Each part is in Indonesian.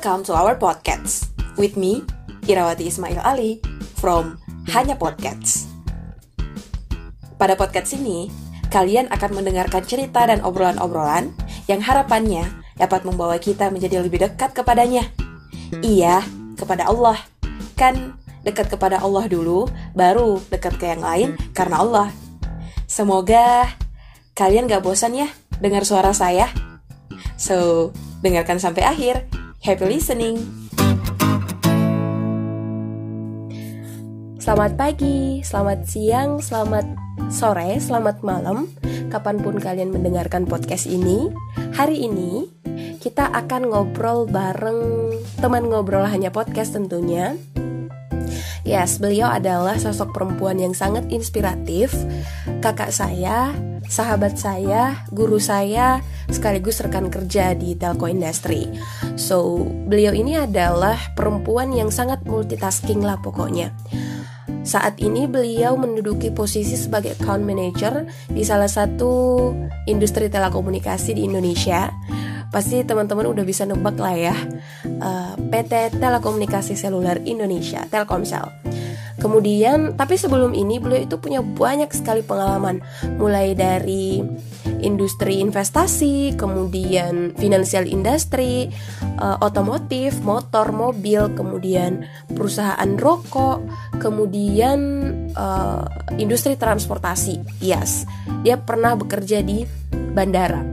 Welcome to our podcast with me, Irawati Ismail Ali from Hanya Podcast. Pada podcast ini, kalian akan mendengarkan cerita dan obrolan-obrolan yang harapannya dapat membawa kita menjadi lebih dekat kepadanya. Iya, kepada Allah. Kan dekat kepada Allah dulu, baru dekat ke yang lain karena Allah. Semoga kalian gak bosan ya dengar suara saya. So, dengarkan sampai akhir. Happy listening! Selamat pagi, selamat siang, selamat sore, selamat malam Kapan pun kalian mendengarkan podcast ini Hari ini kita akan ngobrol bareng teman ngobrol hanya podcast tentunya Yes, beliau adalah sosok perempuan yang sangat inspiratif Kakak saya, sahabat saya, guru saya, sekaligus rekan kerja di telco industry. So, beliau ini adalah perempuan yang sangat multitasking lah pokoknya. Saat ini beliau menduduki posisi sebagai account manager di salah satu industri telekomunikasi di Indonesia. Pasti teman-teman udah bisa nebak lah ya. Eh, PT Telekomunikasi Seluler Indonesia, Telkomsel. Kemudian, tapi sebelum ini beliau itu punya banyak sekali pengalaman, mulai dari industri investasi, kemudian financial industry, uh, otomotif, motor, mobil, kemudian perusahaan rokok, kemudian uh, industri transportasi. Yes, dia pernah bekerja di bandara.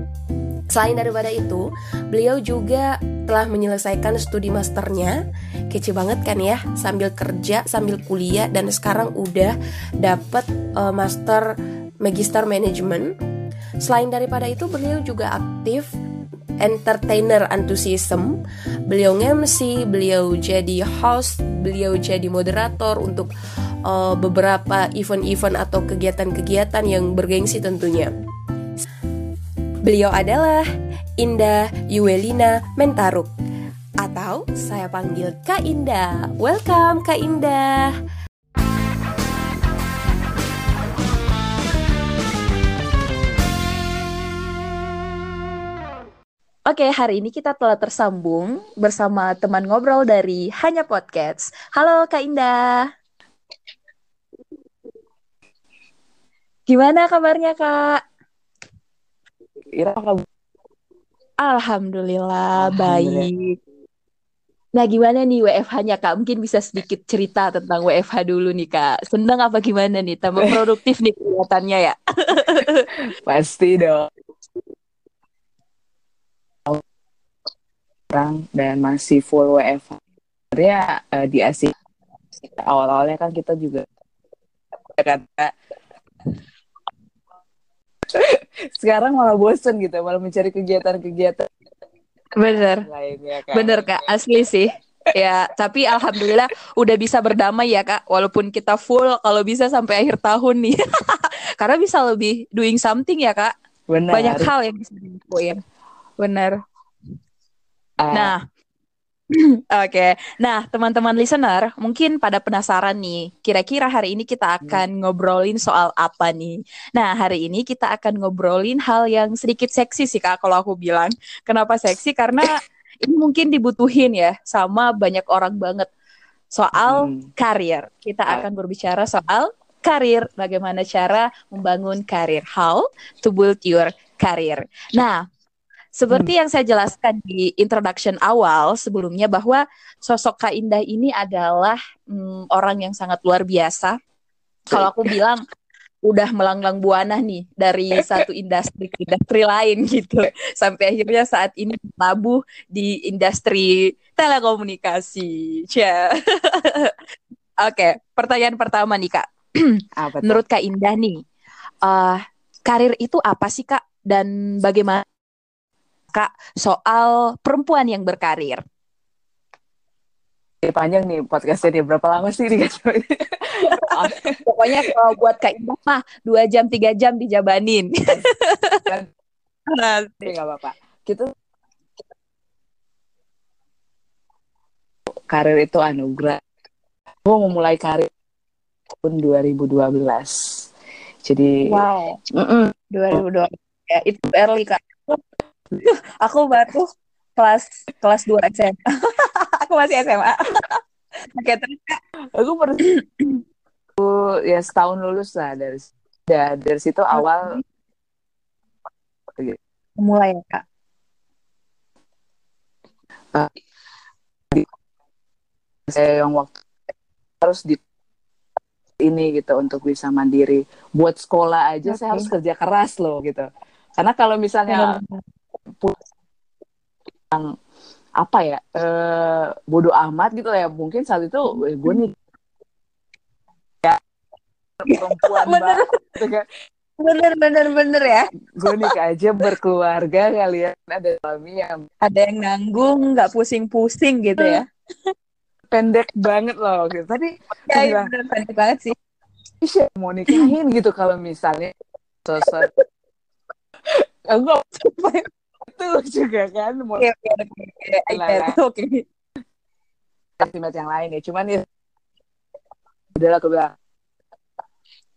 Selain daripada itu, beliau juga telah menyelesaikan studi masternya. Kece banget kan ya sambil kerja sambil kuliah dan sekarang udah dapet uh, master magister management. Selain daripada itu beliau juga aktif entertainer enthusiasm beliau MC beliau jadi host beliau jadi moderator untuk uh, beberapa event-event atau kegiatan-kegiatan yang bergengsi tentunya. Beliau adalah Indah Yuelina Mentaruk atau saya panggil Kak Indah. Welcome Kak Indah. Oke, hari ini kita telah tersambung bersama teman ngobrol dari Hanya Podcast. Halo Kak Indah. Gimana kabarnya Kak? Ira, kabar Alhamdulillah, baik. Nah, gimana nih WFH-nya, Kak? Mungkin bisa sedikit cerita tentang WFH dulu nih, Kak. Senang apa gimana nih? Tambah produktif nih kelihatannya ya? Pasti dong. Orang dan masih full WFH. Sebenarnya uh, di Asia awal-awalnya kan kita juga kata sekarang malah bosen gitu malah mencari kegiatan-kegiatan. Bener. Lainnya, bener kak. Asli sih. Ya tapi alhamdulillah udah bisa berdamai ya kak. Walaupun kita full kalau bisa sampai akhir tahun nih. Karena bisa lebih doing something ya kak. Bener. banyak hal yang bisa dilakuin. Bener. Uh, nah Oke, okay. nah teman-teman listener, mungkin pada penasaran nih, kira-kira hari ini kita hmm. akan ngobrolin soal apa nih? Nah, hari ini kita akan ngobrolin hal yang sedikit seksi sih kak, kalau aku bilang. Kenapa seksi? Karena ini mungkin dibutuhin ya sama banyak orang banget. Soal hmm. karir, kita ah. akan berbicara soal karir, bagaimana cara membangun karir, how to build your career. Nah, seperti hmm. yang saya jelaskan di introduction awal sebelumnya bahwa sosok Kak Indah ini adalah hmm, orang yang sangat luar biasa. Kalau aku bilang udah melanglang buana nih dari satu industri ke industri lain gitu sampai akhirnya saat ini labuh di industri telekomunikasi. Cia. Oke, okay, pertanyaan pertama nih Kak. Menurut Kak Indah nih, uh, karir itu apa sih Kak dan bagaimana Kak soal perempuan yang berkarir. Panjang nih podcastnya dia berapa lama sih nih Pokoknya kalau buat Kak Indah mah dua jam tiga jam dijabanin. Nanti nggak apa-apa. Kita karir itu anugerah. Aku memulai karir tahun 2012. Jadi wow. Mm -mm. 2012 ya itu early kak aku baru kelas kelas 2 SMA. aku masih SMA. Oke, terus Kak. Aku pernah ya setahun lulus lah dari dari, dari situ awal mulai ya Kak. Uh, saya yang waktu harus di ini gitu untuk bisa mandiri. Buat sekolah aja okay. saya harus kerja keras loh gitu. Karena kalau misalnya yang apa ya eh, bodoh amat gitu ya. Mungkin saat itu eh, gue nih ya perempuan bener. gitu kan. bener bener bener ya. Gue nih aja berkeluarga kalian ada suami yang ada yang nanggung nggak pusing-pusing gitu ya. Pendek banget loh. Gitu tapi ya, iya, bener, pendek banget sih. Iya, mau nikahin gitu kalau misalnya sosok enggak itu juga kan mau Oke, oke, oke. Oke. estimate yang lain ya cuman ya udah aku bilang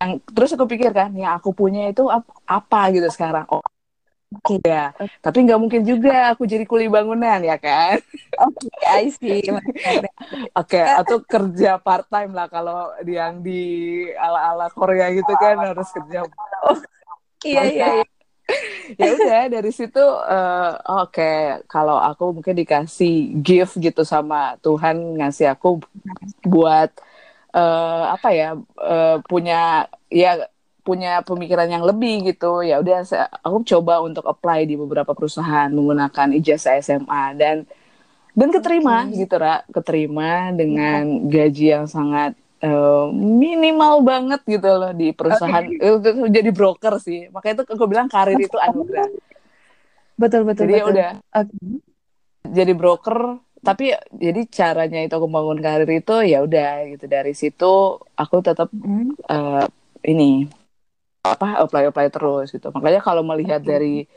yang terus aku pikir kan yang aku punya itu ap apa gitu sekarang oh Oke. ya tapi nggak mungkin juga aku jadi kuli bangunan ya kan Oke, I see. oke atau kerja part time lah kalau yang di ala ala Korea gitu kan harus kerja Iya, iya, iya. ya udah dari situ uh, oke okay, kalau aku mungkin dikasih gift gitu sama Tuhan ngasih aku buat uh, apa ya uh, punya ya punya pemikiran yang lebih gitu. Ya udah aku coba untuk apply di beberapa perusahaan menggunakan ijazah SMA dan dan keterima okay. gitu ra. Keterima dengan gaji yang sangat uh, minimal banget gitu loh di perusahaan. Okay. jadi broker sih. Makanya itu aku bilang karir itu anugerah. Betul betul jadi ya betul. udah. Okay. jadi broker tapi jadi caranya itu aku bangun karir itu ya udah gitu. Dari situ aku tetap mm. uh, ini apa apply apply terus gitu. Makanya kalau melihat dari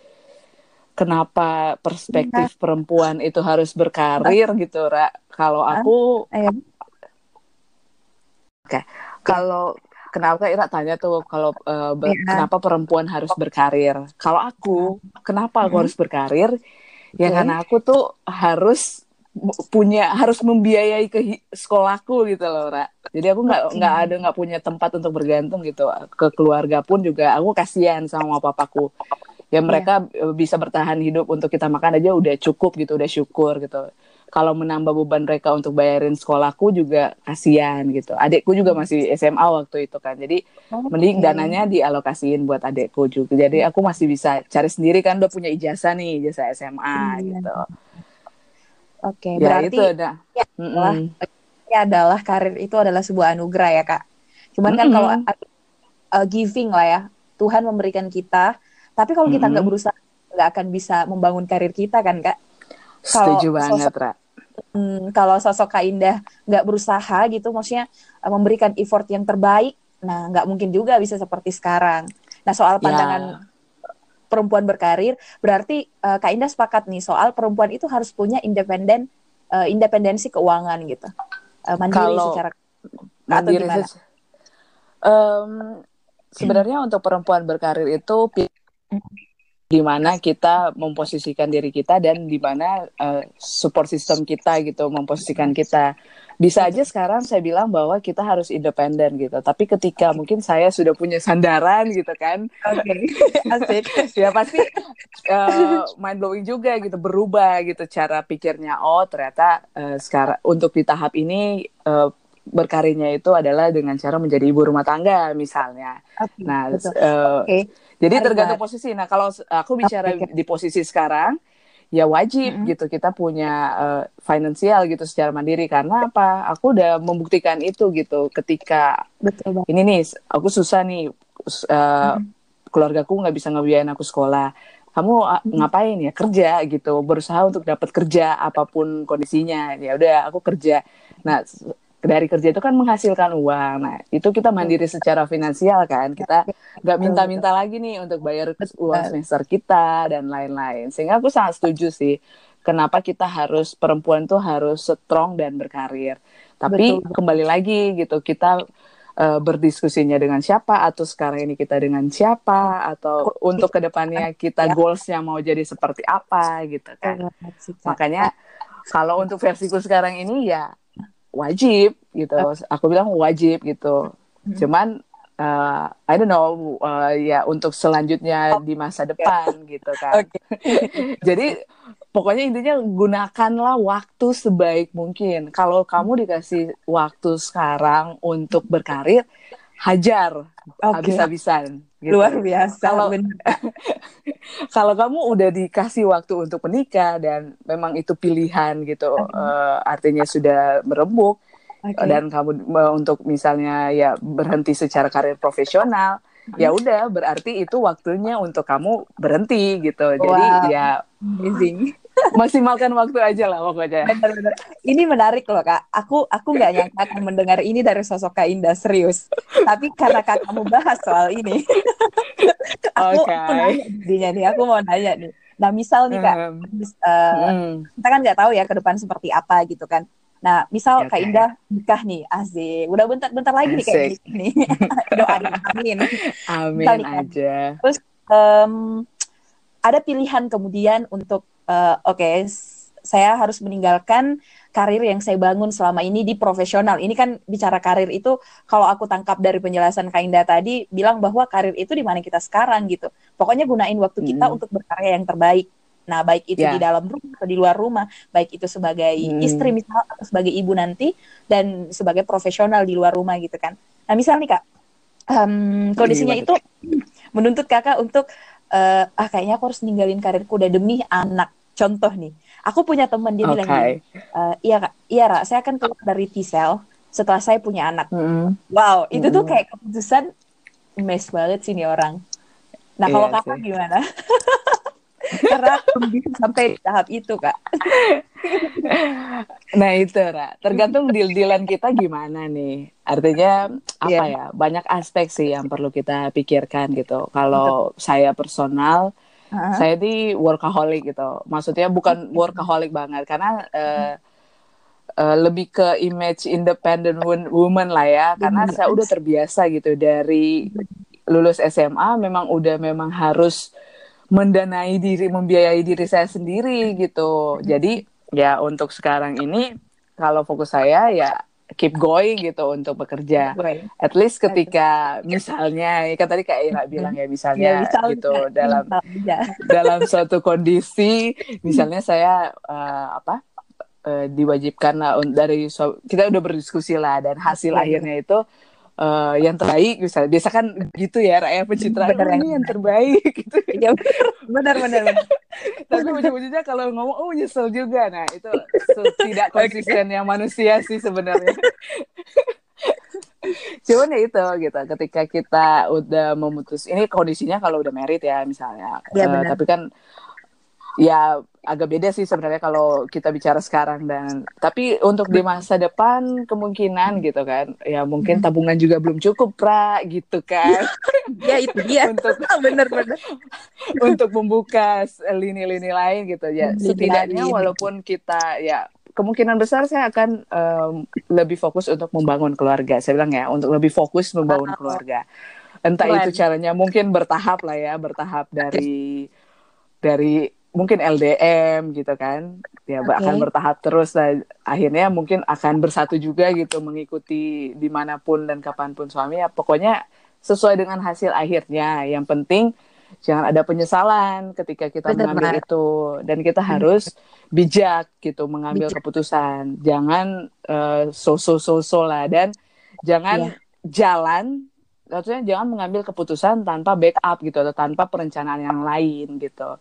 kenapa perspektif perempuan itu harus berkarir gitu ra kalau aku oke okay. kalau kenapa Ira tanya tuh kalau uh, ber, yeah. kenapa perempuan harus berkarir kalau aku kenapa aku harus berkarir ya okay. karena aku tuh harus punya harus membiayai ke sekolahku gitu loh Ra. Jadi aku nggak nggak ada nggak punya tempat untuk bergantung gitu ke keluarga pun juga aku kasihan sama papaku. Ya iya. mereka yeah. bisa bertahan hidup untuk kita makan aja udah cukup gitu udah syukur gitu. Kalau menambah beban mereka untuk bayarin sekolahku juga kasihan gitu. Adikku juga masih SMA waktu itu kan. Jadi okay. mending dananya dialokasiin buat adikku juga. Jadi aku masih bisa cari sendiri kan udah punya ijazah nih, ijazah SMA hmm. gitu. Oke, okay, ya, berarti itu ada. Ya, mm -mm. ya adalah karir itu adalah sebuah anugerah ya kak. Cuman mm -mm. kan kalau uh, giving lah ya, Tuhan memberikan kita. Tapi kalau kita nggak mm -mm. berusaha, nggak akan bisa membangun karir kita kan kak. Setuju kalau banget, Ra. Hmm, kalau sosok Kak Indah nggak berusaha gitu, maksudnya uh, memberikan effort yang terbaik, nah nggak mungkin juga bisa seperti sekarang. Nah soal ya. pandangan ya perempuan berkarir, berarti uh, Kak Indah sepakat nih soal perempuan itu harus punya independen uh, independensi keuangan gitu. Uh, mandiri Kalau secara mandiri atau gimana? Um, sebenarnya hmm. untuk perempuan berkarir itu di mana kita memposisikan diri kita dan di mana uh, support system kita gitu memposisikan kita. Bisa aja sekarang saya bilang bahwa kita harus independen gitu. Tapi ketika mungkin saya sudah punya sandaran gitu kan. Oke. Okay. ya pasti uh, mind blowing juga gitu berubah gitu cara pikirnya. Oh ternyata uh, sekarang untuk di tahap ini uh, berkarirnya itu adalah dengan cara menjadi ibu rumah tangga misalnya. Okay, nah, uh, okay. jadi tergantung posisi. Nah, kalau aku bicara okay. di posisi sekarang, ya wajib mm -hmm. gitu kita punya uh, finansial gitu secara mandiri karena apa aku udah membuktikan itu gitu ketika Betul ini nih aku susah nih uh, mm -hmm. keluargaku nggak bisa ngebiayain aku sekolah kamu ngapain ya kerja gitu berusaha untuk dapat kerja apa pun kondisinya ya udah aku kerja nah dari kerja itu kan menghasilkan uang. Nah, itu kita mandiri secara finansial kan. Kita nggak minta-minta lagi nih untuk bayar uang semester kita dan lain-lain. Sehingga aku sangat setuju sih kenapa kita harus perempuan tuh harus strong dan berkarir. Tapi Betul. kembali lagi gitu, kita uh, berdiskusinya dengan siapa atau sekarang ini kita dengan siapa atau untuk ke depannya kita ya. goalsnya mau jadi seperti apa gitu kan makanya kalau untuk versiku sekarang ini ya wajib gitu aku bilang wajib gitu hmm. cuman uh, I don't know uh, ya untuk selanjutnya di masa depan gitu kan okay. jadi pokoknya intinya gunakanlah waktu sebaik mungkin. Kalau kamu dikasih waktu sekarang untuk berkarir, hajar okay. habis-habisan. Gitu. Luar biasa. Kalau kalau kamu udah dikasih waktu untuk menikah dan memang itu pilihan gitu, okay. uh, eh, artinya sudah merembuk okay. dan kamu uh, untuk misalnya ya berhenti secara karir profesional ya udah berarti itu waktunya untuk kamu berhenti gitu. Jadi wow. ya amazing. maksimalkan waktu aja lah pokoknya. Benar-benar. Ini menarik loh kak. Aku aku nggak nyangka akan mendengar ini dari sosok kak Indah serius. Tapi karena kak kamu bahas soal ini, aku, okay. aku nanya nih. Aku mau nanya nih. Nah misal nih kak, um, uh, mm. kita kan nggak tahu ya ke depan seperti apa gitu kan. Nah, misal okay. Kak Indah nikah nih, asik. Udah bentar-bentar lagi nih kayak gini. Doain, amin. Amin aja. Terus um, ada pilihan kemudian untuk uh, oke okay, saya harus meninggalkan karir yang saya bangun selama ini di profesional. Ini kan bicara karir itu kalau aku tangkap dari penjelasan Kak Indah tadi bilang bahwa karir itu di mana kita sekarang gitu. Pokoknya gunain waktu kita hmm. untuk berkarya yang terbaik. Nah, baik itu yeah. di dalam rumah atau di luar rumah, baik itu sebagai hmm. istri misal atau sebagai ibu nanti dan sebagai profesional di luar rumah gitu kan. Nah, misal nih Kak, um, kondisinya itu menuntut Kakak untuk uh, ah kayaknya aku harus ninggalin karirku udah demi anak contoh nih aku punya teman dia okay. bilang gini uh, iya kak iya Ra, saya akan keluar dari T-cell setelah saya punya anak mm -hmm. wow itu mm -hmm. tuh kayak keputusan mes banget sih nih orang nah kalau iya kakak gimana karena bisa sampai tahap itu kak. Nah itu Ra. Tergantung deal-dealan kita gimana nih. Artinya apa yeah. ya banyak aspek sih yang perlu kita pikirkan gitu. Kalau saya personal uh-huh. saya di workaholic gitu. Maksudnya bukan workaholic banget karena uh, uh, lebih ke image independent woman lah ya. Karena saya udah terbiasa gitu dari lulus SMA memang udah memang harus mendanai diri membiayai diri saya sendiri gitu. Jadi ya untuk sekarang ini kalau fokus saya ya keep going gitu untuk bekerja. At least ketika misalnya kan tadi kayak Ira bilang ya misalnya ya, gitu dalam dalam suatu kondisi misalnya saya uh, apa uh, diwajibkan lah dari so, kita udah berdiskusi lah dan hasil akhirnya itu uh, yang terbaik misalnya. Biasa kan gitu ya rakyat pencitraan bener, ini yang terbaik gitu. Ya benar benar tapi ujung-ujungnya kalau ngomong oh nyesel juga. Nah itu tidak konsisten yang manusia sih sebenarnya. Cuman ya itu gitu. Ketika kita udah memutus ini kondisinya kalau udah merit ya misalnya. Ya, uh, tapi kan ya agak beda sih sebenarnya kalau kita bicara sekarang dan tapi untuk di masa depan kemungkinan gitu kan. Ya mungkin hmm. tabungan juga belum cukup pra gitu kan. Ya itu dia. Untuk bener-bener untuk membuka lini-lini lain gitu ya. Setidaknya walaupun kita ya kemungkinan besar saya akan um, lebih fokus untuk membangun keluarga. Saya bilang ya untuk lebih fokus membangun keluarga. Entah itu caranya mungkin bertahap lah ya bertahap dari dari mungkin LDM gitu kan ya okay. akan bertahap terus lah akhirnya mungkin akan bersatu juga gitu mengikuti di mana pun dan kapan pun suami ya pokoknya sesuai dengan hasil akhirnya yang penting jangan ada penyesalan ketika kita Betul, mengambil benar. itu dan kita hmm. harus bijak gitu mengambil bijak. keputusan jangan uh, so-so-so lah dan jangan yeah. jalan maksudnya jangan mengambil keputusan tanpa backup gitu atau tanpa perencanaan yang lain gitu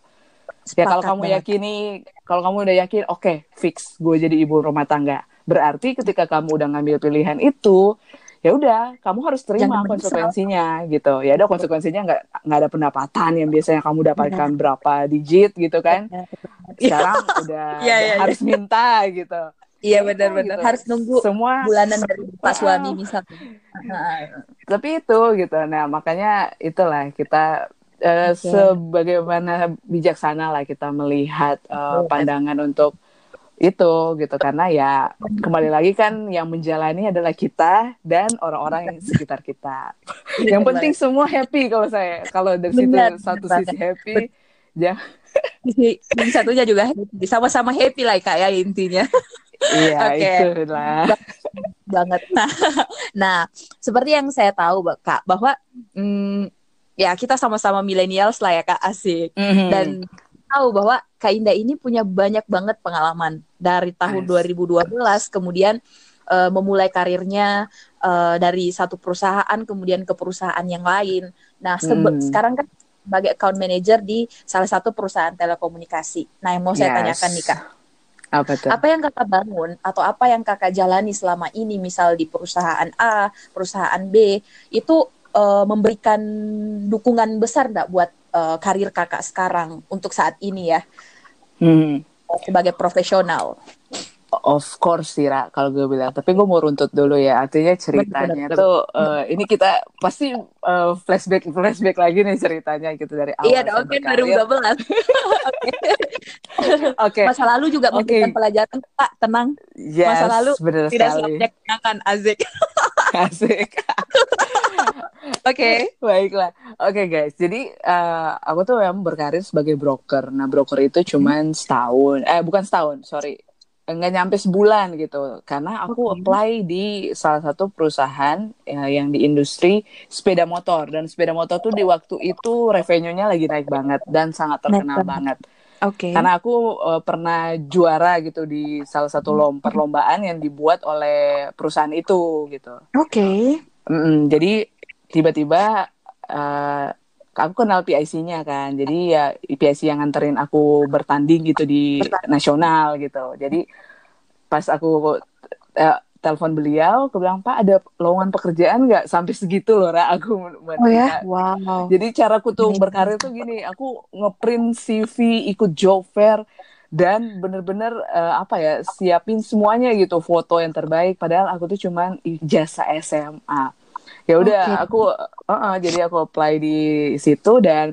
ya kalau kamu banget. yakini kalau kamu udah yakin oke okay, fix gue jadi ibu rumah tangga berarti ketika kamu udah ngambil pilihan itu ya udah kamu harus terima Jangan konsekuensinya menyesal. gitu ya ada konsekuensinya nggak nggak ada pendapatan yang biasanya kamu dapatkan ya. berapa digit gitu kan ya, sekarang udah, ya, ya, harus ya. minta gitu Iya benar-benar gitu. harus nunggu semua bulanan dari pak suami misalnya. Tapi itu gitu. Nah makanya itulah kita uh, okay. sebagaimana bijaksana lah kita melihat uh, pandangan untuk itu gitu karena ya kembali lagi kan yang menjalani adalah kita dan orang-orang yang sekitar kita. yang penting semua happy kalau saya kalau dari situ satu sisi happy ya sisi satunya juga happy sama-sama happy lah kayak ya, intinya. Iya okay. itulah banget. Nah, nah seperti yang saya tahu kak bahwa hmm, ya kita sama-sama millennials lah ya kak asik mm -hmm. dan tahu bahwa Kak Indah ini punya banyak banget pengalaman dari tahun nice. 2012 kemudian uh, memulai karirnya uh, dari satu perusahaan kemudian ke perusahaan yang lain. Nah, hmm. sekarang kan sebagai account manager di salah satu perusahaan telekomunikasi. Nah, yang mau saya tanyakan nih Kak. Apa, tuh? apa yang kakak bangun atau apa yang kakak jalani selama ini misal di perusahaan A, perusahaan B itu uh, memberikan dukungan besar enggak buat uh, karir kakak sekarang untuk saat ini ya hmm. sebagai profesional? Of course sih, Ra, kalau gue bilang. Tapi gue mau runtut dulu ya. Artinya ceritanya betul, tuh uh, ini kita pasti uh, flashback flashback lagi nih ceritanya gitu dari awal. Iya dong, kan 2012. Oke. Masa lalu juga okay. memberikan pelajaran, Pak. Tenang. Yes, Masa lalu bener tidak subjek akan Azik. Asik. Oke, okay. baiklah. Oke okay, guys, jadi uh, aku tuh yang berkarir sebagai broker. Nah broker itu cuman setahun, eh bukan setahun, sorry, nggak nyampe sebulan gitu. Karena aku okay. apply di salah satu perusahaan ya, yang di industri sepeda motor dan sepeda motor tuh di waktu itu revenue-nya lagi naik banget dan sangat terkenal naik banget. Oke. Okay. Karena aku uh, pernah juara gitu di salah satu lom perlombaan yang dibuat oleh perusahaan itu gitu. Oke. Okay. Mm -mm, jadi tiba-tiba uh, aku kenal PIC-nya kan. Jadi ya PIC yang nganterin aku bertanding gitu di nasional gitu. Jadi pas aku uh, telepon beliau, aku bilang Pak ada lowongan pekerjaan nggak? Sampai segitu loh, Ra. Aku oh ya, wow. Jadi cara aku tuh berkarir tuh gini, aku ngeprint CV, ikut job fair, dan bener-bener uh, apa ya siapin semuanya gitu foto yang terbaik. Padahal aku tuh cuman jasa SMA ya udah okay. aku uh -uh, jadi aku apply di situ dan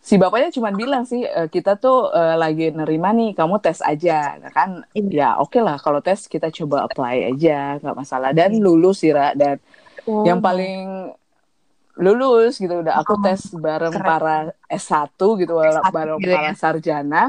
si bapaknya cuma bilang sih e, kita tuh uh, lagi nerima nih kamu tes aja nah, kan iya. ya oke okay lah kalau tes kita coba apply aja nggak masalah dan iya. lulus sih Ra. dan oh. yang paling lulus gitu udah aku oh, tes bareng Keren. para S1 gitu S1 bareng gitu para ya? sarjana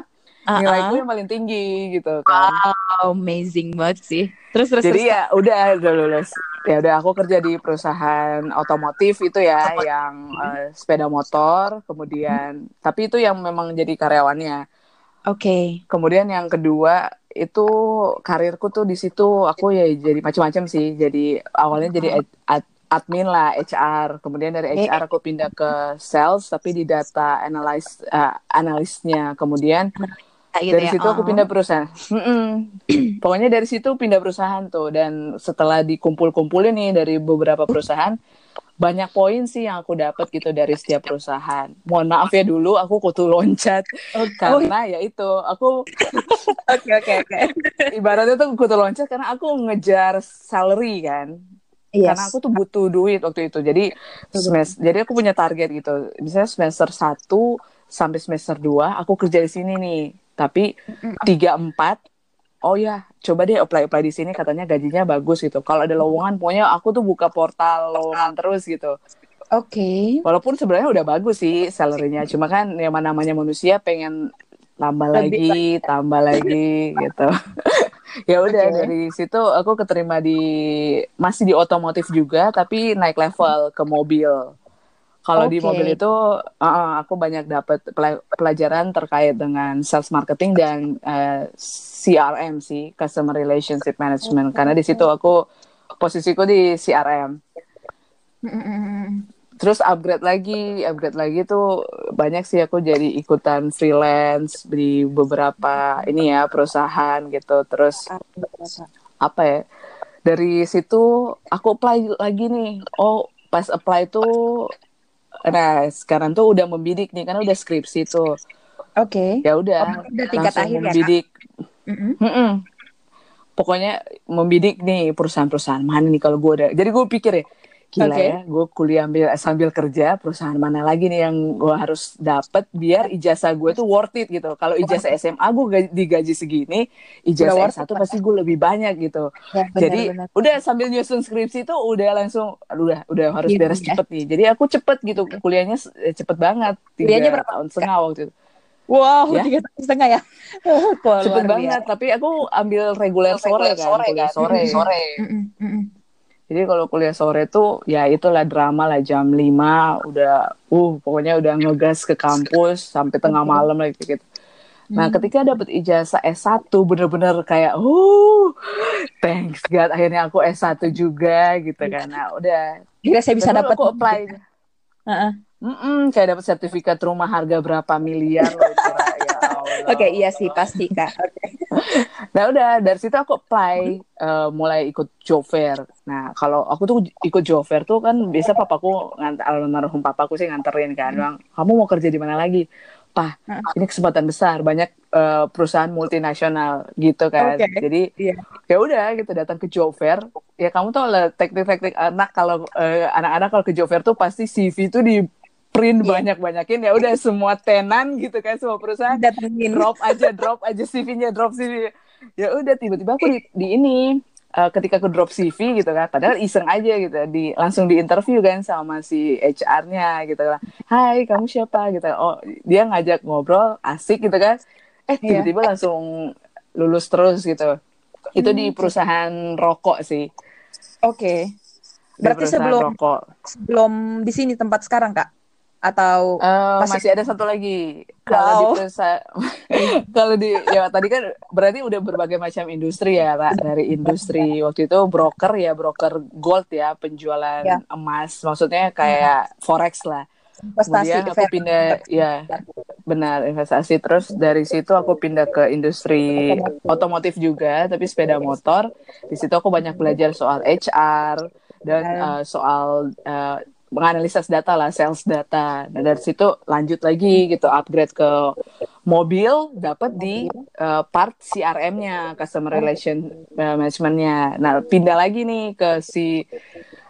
uh-uh. nilaiku yang paling tinggi gitu kan. Wow, amazing banget sih. Terus terus. Jadi terus. ya udah udah lulus. Ya udah aku kerja di perusahaan otomotif itu ya yang uh, sepeda motor, kemudian hmm. tapi itu yang memang jadi karyawannya. Oke. Okay. Kemudian yang kedua itu karirku tuh di situ aku ya jadi macam-macam sih. Jadi awalnya jadi ad, ad, admin lah HR kemudian dari HR aku pindah ke sales tapi di data analyze uh, analisnya kemudian gitu dari ya? situ aku oh. pindah perusahaan. Pokoknya dari situ pindah perusahaan tuh dan setelah dikumpul-kumpulin nih dari beberapa perusahaan banyak poin sih yang aku dapat gitu dari setiap perusahaan. Mohon maaf ya dulu aku kutu loncat okay. karena ya itu aku oke oke oke. Ibaratnya tuh kutu loncat karena aku ngejar salary kan. Yes. Karena aku tuh butuh duit waktu itu. Jadi semester, jadi aku punya target gitu. Misalnya semester 1 sampai semester 2 aku kerja di sini nih tapi tiga empat oh ya coba deh apply apply di sini katanya gajinya bagus gitu. Kalau ada lowongan pokoknya aku tuh buka portal lowongan terus gitu. Oke. Okay. walaupun sebenarnya udah bagus sih salarynya cuma kan yang namanya manusia pengen tambah lagi tambah lagi gitu. Ya udah okay. dari situ aku keterima di masih di otomotif juga tapi naik level ke mobil kalau okay. di mobil itu uh, aku banyak dapat pelajaran terkait dengan sales marketing dan uh, eh, CRM sih, customer relationship management. Okay. Karena di situ aku posisiku di CRM. Terus upgrade lagi, upgrade lagi tuh banyak sih aku jadi ikutan freelance di beberapa ini ya perusahaan gitu. Terus apa ya? Dari situ aku apply lagi nih. Oh, pas apply tuh Nah, sekarang tuh udah membidik nih, karena udah skripsi tuh. Oke. Okay. Ya udah. Oh, udah tingkat akhir ya, membidik. ya, mm -mm. Pokoknya membidik nih perusahaan-perusahaan mana nih kalau gue udah. Jadi gue pikir ya, gila okay. ya gue kuliah ambil sambil kerja perusahaan mana lagi nih yang gue harus dapat biar ijazah gue tuh worth it gitu kalau ijazah SMA gue digaji segini ijazah satu pasti gue lebih banyak gitu ya, benar, jadi benar. udah sambil nyusun skripsi tuh udah langsung udah udah harus ya, beres ya. cepet nih jadi aku cepet gitu kuliahnya eh, cepet banget tiga berapa tahun setengah waktu itu Wow, ya? tiga tahun setengah ya. Cepet banget, tapi aku ambil reguler sore, sore kan, sore, sore. sore. Mm -mm. Jadi kalau kuliah sore tuh ya itulah drama lah jam 5 udah uh pokoknya udah ngegas ke kampus sampai tengah malam lagi gitu. Nah, hmm. ketika dapat ijazah S1 bener-bener kayak uh thanks God akhirnya aku S1 juga gitu kan. Nah, udah kira saya bisa dapat aku apply. Uh -uh. Mm -mm, kayak dapat sertifikat rumah harga berapa miliar loh, Oke, okay, iya sih pasti kak. Okay. nah udah dari situ aku apply uh, mulai ikut job fair. Nah kalau aku tuh ikut job fair tuh kan biasa papaku ngantar almarhum papaku sih nganterin kan, bilang kamu mau kerja di mana lagi? Pah, ini kesempatan besar, banyak uh, perusahaan multinasional gitu kan. Okay. Jadi yeah. ya udah gitu datang ke job fair. Ya kamu tau lah teknik-teknik anak kalau uh, anak-anak kalau ke job fair tuh pasti CV tuh di print yeah. banyak-banyakin ya udah semua tenan gitu kan semua perusahaan Datengin. drop aja drop aja CV-nya drop CV ya udah tiba-tiba aku di, di ini uh, ketika aku drop CV gitu kan padahal iseng aja gitu di langsung di interview kan sama si HR-nya gitu kan Hai kamu siapa gitu oh dia ngajak ngobrol asik gitu kan eh iya. tiba-tiba yeah. langsung lulus terus gitu itu di hmm. perusahaan rokok sih oke okay. berarti sebelum rokok. sebelum di sini tempat sekarang kak atau uh, masih... masih ada satu lagi. Kalau di kalau di ya tadi kan berarti udah berbagai macam industri ya pak dari industri waktu itu broker ya broker gold ya penjualan ya. emas. Maksudnya kayak hmm. forex lah. Investasi kemudian aku pindah ya benar investasi. Terus dari situ aku pindah ke industri otomotif juga tapi sepeda motor. Di situ aku banyak belajar soal HR dan uh, soal uh, menganalisis data lah, sales data. Nah dari situ lanjut lagi gitu, upgrade ke mobil, dapat di uh, part CRM-nya, customer relation uh, management-nya. Nah pindah lagi nih ke si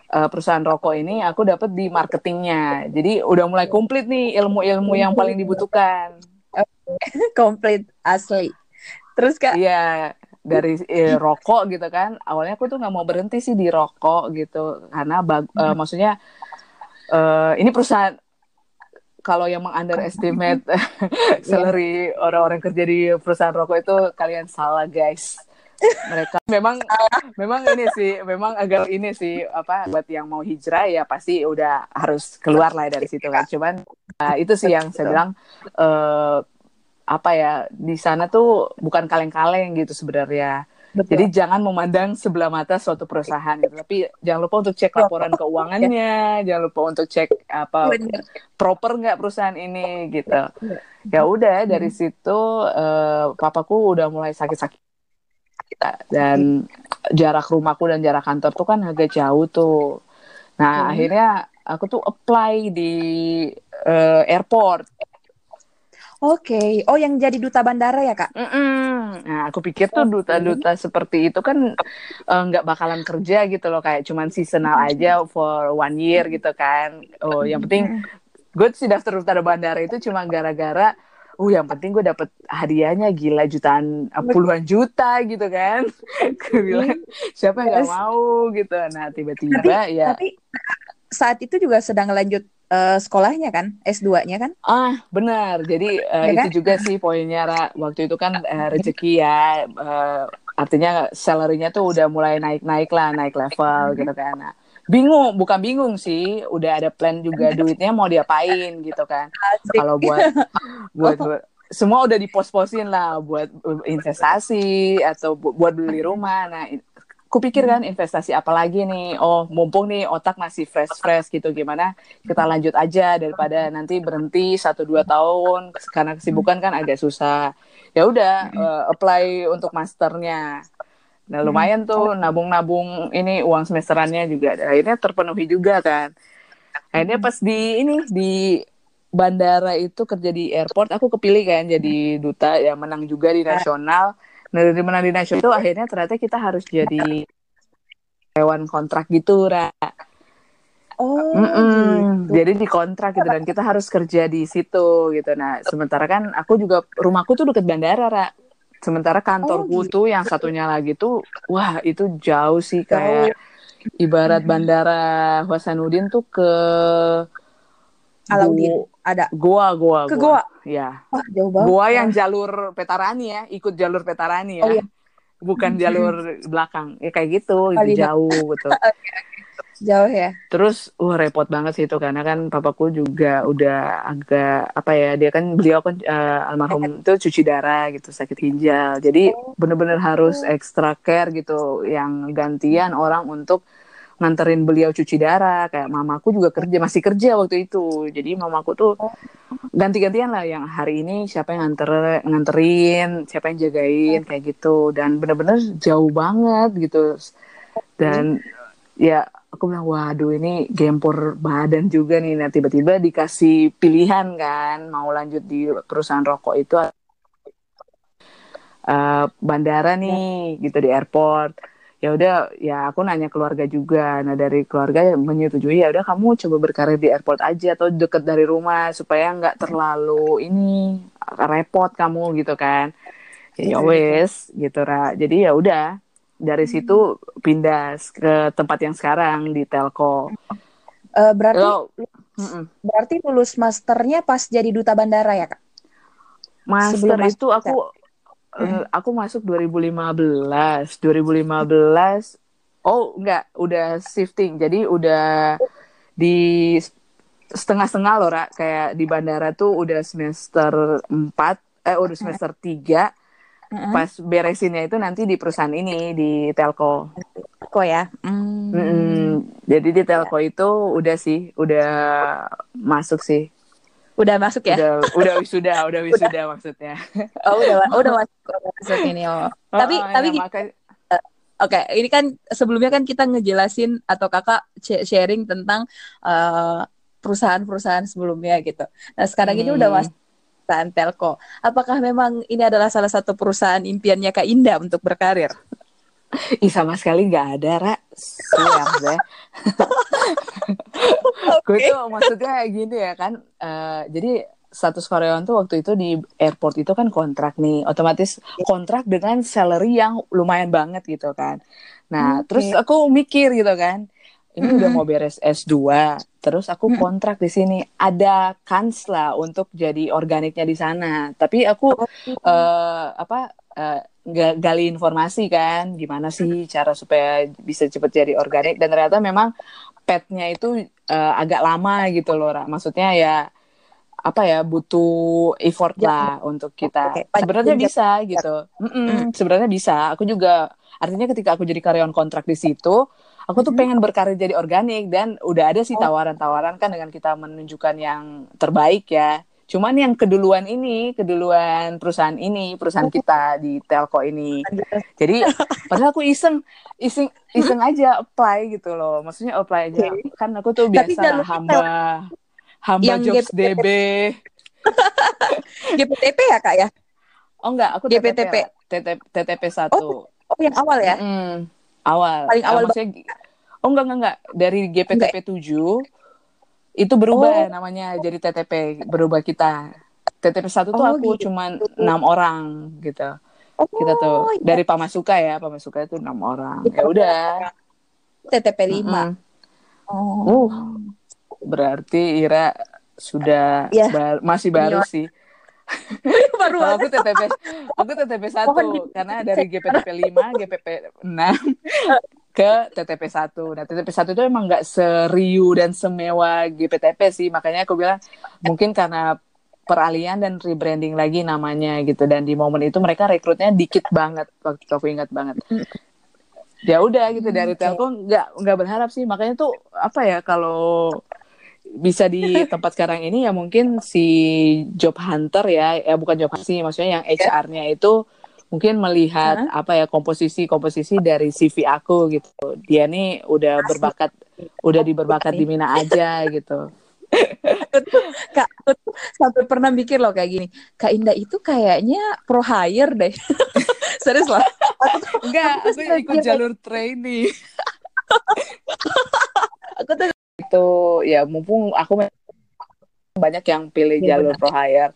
uh, perusahaan rokok ini, aku dapat di marketingnya. Jadi udah mulai komplit nih ilmu-ilmu yang paling dibutuhkan. komplit asli. Terus kak? Iya dari eh, rokok gitu kan awalnya aku tuh nggak mau berhenti sih di rokok gitu karena bag, hmm. uh, maksudnya uh, ini perusahaan kalau yang mengunderestimate salary orang-orang kerja di perusahaan rokok itu kalian salah guys. Mereka memang memang ini sih memang agar ini sih apa buat yang mau hijrah ya pasti udah harus keluar lah dari situ kan. Cuman uh, itu sih yang saya bilang uh, apa ya di sana tuh bukan kaleng-kaleng gitu sebenarnya Betul. Jadi jangan memandang sebelah mata suatu perusahaan gitu. Tapi jangan lupa untuk cek laporan keuangannya, jangan lupa untuk cek apa Bener. proper nggak perusahaan ini gitu. Ya udah dari hmm. situ uh, papaku udah mulai sakit-sakit dan jarak rumahku dan jarak kantor tuh kan agak jauh tuh. Nah, hmm. akhirnya aku tuh apply di uh, airport Oke, okay. oh yang jadi duta bandara ya kak? Mm-mm. Nah aku pikir tuh duta-duta seperti itu kan eh, nggak uh, bakalan kerja gitu loh, kayak cuman seasonal aja for one year gitu kan. Oh yang penting gue sih daftar duta bandara itu cuma gara-gara uh yang penting gue dapet hadiahnya gila jutaan uh, puluhan juta gitu kan gue bilang siapa yang gak mau gitu nah tiba-tiba ya tapi saat itu juga sedang lanjut uh, sekolahnya kan, S2-nya kan? Ah, benar. Jadi uh, ya itu kan? juga sih poinnya Ra. Waktu itu kan uh, rezeki ya uh, artinya salary-nya tuh udah mulai naik-naik lah, naik level gitu kan. Nah, bingung, bukan bingung sih, udah ada plan juga duitnya mau diapain gitu kan. Kalau buat buat, buat semua udah dipos-posin lah buat investasi atau buat beli rumah. Nah, kupikir kan investasi apa lagi nih oh mumpung nih otak masih fresh fresh gitu gimana kita lanjut aja daripada nanti berhenti satu dua tahun karena kesibukan kan agak susah. Ya udah uh, apply untuk masternya. Nah lumayan tuh nabung-nabung ini uang semesterannya juga. Akhirnya terpenuhi juga kan. Akhirnya pas di ini di bandara itu kerja di airport aku kepilih kan jadi duta yang menang juga di nasional Nah dari menang di nasional itu akhirnya ternyata kita harus jadi hewan kontrak gitu, Ra. Oh, Mm-mm. gitu. Jadi dikontrak gitu dan kita harus kerja di situ gitu. Nah, sementara kan aku juga rumahku tuh deket bandara, Ra. Sementara kantorku Oh, gitu. tuh yang satunya lagi tuh wah, itu jauh sih kayak ibarat bandara Hasanuddin tuh ke Alauddin ada. Goa, Goa, Ke Goa. Ya. Wah, jauh banget. Goa yang jalur Petarani ya, ikut jalur Petarani ya. Oh, iya. Bukan jalur belakang. Ya kayak gitu, Kali itu jauh gitu. jauh ya. Terus, wah repot banget sih itu karena kan papaku juga udah agak apa ya, dia kan beliau kan eh, almarhum itu cuci darah gitu, sakit ginjal. Jadi bener-bener harus extra care gitu, yang gantian orang untuk nganterin beliau cuci darah. Kayak mamaku juga kerja, masih kerja waktu itu. Jadi mamaku tuh ganti-gantian lah yang hari ini siapa yang nganter nganterin, siapa yang jagain kayak gitu dan bener-bener jauh banget gitu. Dan ya aku bilang waduh ini gempor badan juga nih nah tiba-tiba dikasih pilihan kan mau lanjut di perusahaan rokok itu eh, bandara nih gitu di airport ya udah ya aku nanya keluarga juga. Nah dari keluarga yang menyetujui ya udah kamu coba berkarir di airport aja atau deket dari rumah supaya nggak terlalu ini repot kamu gitu kan. Ya ya wes gitu ra. Jadi ya udah dari situ pindah ke tempat yang sekarang di telco Eh, berarti Lo- berarti lulus masternya pas jadi duta bandara ya kak? master Sebelum itu aku eh, aku masuk 2015 2015 oh enggak udah shifting jadi udah di setengah-setengah loh Ra. kayak di bandara tuh udah semester 4 eh udah semester 3 Mm-mm. pas beresinnya itu nanti di perusahaan ini di telco Kok ya? Hmm. Mm-mm. jadi di telco itu udah sih udah masuk sih Udah masuk ya? udah udah wisuda udah wisuda maksudnya Oh udah oh, udah masuk udah masuk ini oh. Tapi Oh, tapi ya, gini, makanya- Oke, ini kan sebelumnya kan kita ngejelasin atau kakak sh- sharing tentang eh, perusahaan-perusahaan sebelumnya gitu. Nah sekarang ini Hmm. udah masuk perusahaan telco. Apakah memang ini adalah salah satu perusahaan impiannya Kak Indah untuk berkarir? Ih sama sekali nggak ada, Ra. Siap deh. Gue tuh maksudnya gini ya kan. eh, jadi status karyawan tuh waktu itu di airport itu kan kontrak nih. Otomatis kontrak dengan salary yang lumayan banget gitu kan. Nah, Oke. terus aku mikir gitu kan. Ini udah mau beres S2, terus aku kontrak di sini. Ada kans lah untuk jadi organiknya di sana. Tapi aku eh apa nggak gali informasi kan gimana sih cara supaya bisa cepet jadi organik dan ternyata memang petnya itu eh, agak lama gitu loh Ra. maksudnya ya apa ya butuh effort lah untuk kita. Pajak sebenarnya bisa gitu. Mm-mm, sebenarnya bisa. Aku juga artinya ketika aku jadi karyawan kontrak di situ aku tuh pengen berkarir jadi organik dan udah ada sih tawaran-tawaran kan dengan kita menunjukkan yang terbaik ya. Cuman yang keduluan ini, keduluan perusahaan ini, perusahaan kita di Telco ini. Jadi padahal aku iseng, iseng, iseng aja apply gitu loh. Maksudnya apply aja. Kan aku tuh biasa jalurnya hamba, hamba Yang jobs GPTP. DB. GPTP ya Kak ya? Oh enggak, aku GPTP. TTP, TTP Oh, 1. Oh yang awal ya? Mm, awal. Paling awal maksudnya, oh enggak, enggak, enggak. Dari GPTP 7 itu berubah Oh. namanya jadi TTP, berubah kita. TTP 1 tuh Oh, aku gitu. cuman enam orang gitu. Oh, Kita tuh iya. dari Pamasuka ya, Pamasuka itu enam orang. Ya udah. TTP 5. Mm-mm. Oh. Uh, berarti Ira sudah Iya. ba- masih baru Iya. sih. Baru banget. aku TTP, aku TTP 1 Mohon di- karena dari GPTP 5, GPP 6 ke TTP 1. Nah, TTP 1 itu emang nggak seriu dan semewah GPTP sih, makanya aku bilang mungkin karena peralihan dan rebranding lagi namanya gitu. Dan di momen itu mereka rekrutnya dikit banget waktu itu aku ingat banget. Ya udah gitu dari Oke. Telkom nggak nggak berharap sih. Makanya tuh apa ya kalau bisa di tempat sekarang ini ya mungkin si job hunter ya ya bukan job hunter sih maksudnya yang HR-nya itu mungkin melihat apa ya komposisi komposisi dari CV aku gitu. Dia nih udah berbakat udah diberbakat di Mina aja gitu Kak, aku tuh sampai pernah mikir loh kayak gini. Kak Indah itu kayaknya pro hire deh. Serius loh. Aku tuh, enggak Aku aku ikut jalur trainee aku tuh itu ya mumpung aku banyak yang pilih ya, jalur pro hire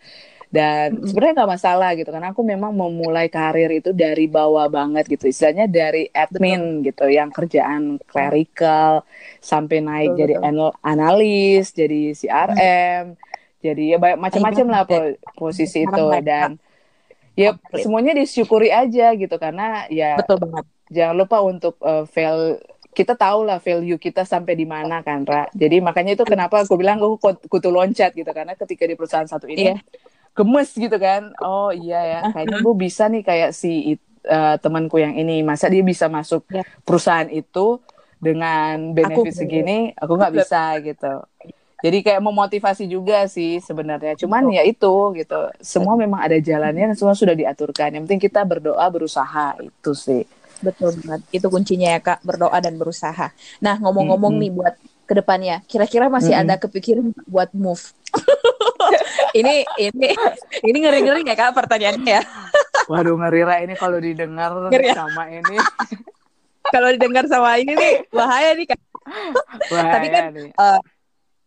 dan mm-hmm. sebenarnya nggak masalah gitu karena aku memang memulai karir itu dari bawah banget gitu istilahnya dari admin betul. gitu yang kerjaan clerical sampai naik betul, jadi betul. analis jadi CRM mm. jadi ya banyak macam-macam lah po posisi itu dan ya semuanya disyukuri aja gitu karena ya betul banget jangan lupa untuk uh, fail kita tahu lah value kita sampai di mana kan Ra. Jadi makanya itu kenapa aku bilang aku kutu loncat gitu karena ketika di perusahaan satu ini yeah. Gemes gitu kan. Oh iya ya, kayaknya gue bisa nih kayak si uh, temanku yang ini. Masa dia bisa masuk yeah. perusahaan itu dengan benefit aku, segini, aku nggak bisa gitu. Jadi kayak memotivasi juga sih sebenarnya. Cuman ya itu gitu. Semua memang ada jalannya dan semua sudah diaturkan. Yang penting kita berdoa, berusaha itu sih. Betul banget. Itu kuncinya ya Kak, berdoa dan berusaha. Nah, ngomong-ngomong mm -hmm. nih buat ke depannya, kira-kira masih mm -hmm. ada kepikiran buat move? ini ini ini ngeri-ngeri ya Kak pertanyaannya ya. Waduh ngeri lah ini kalau didengar ngeri ya? sama ini. kalau didengar sama ini nih bahaya nih Kak. Bahaya Tapi kan nih. Uh,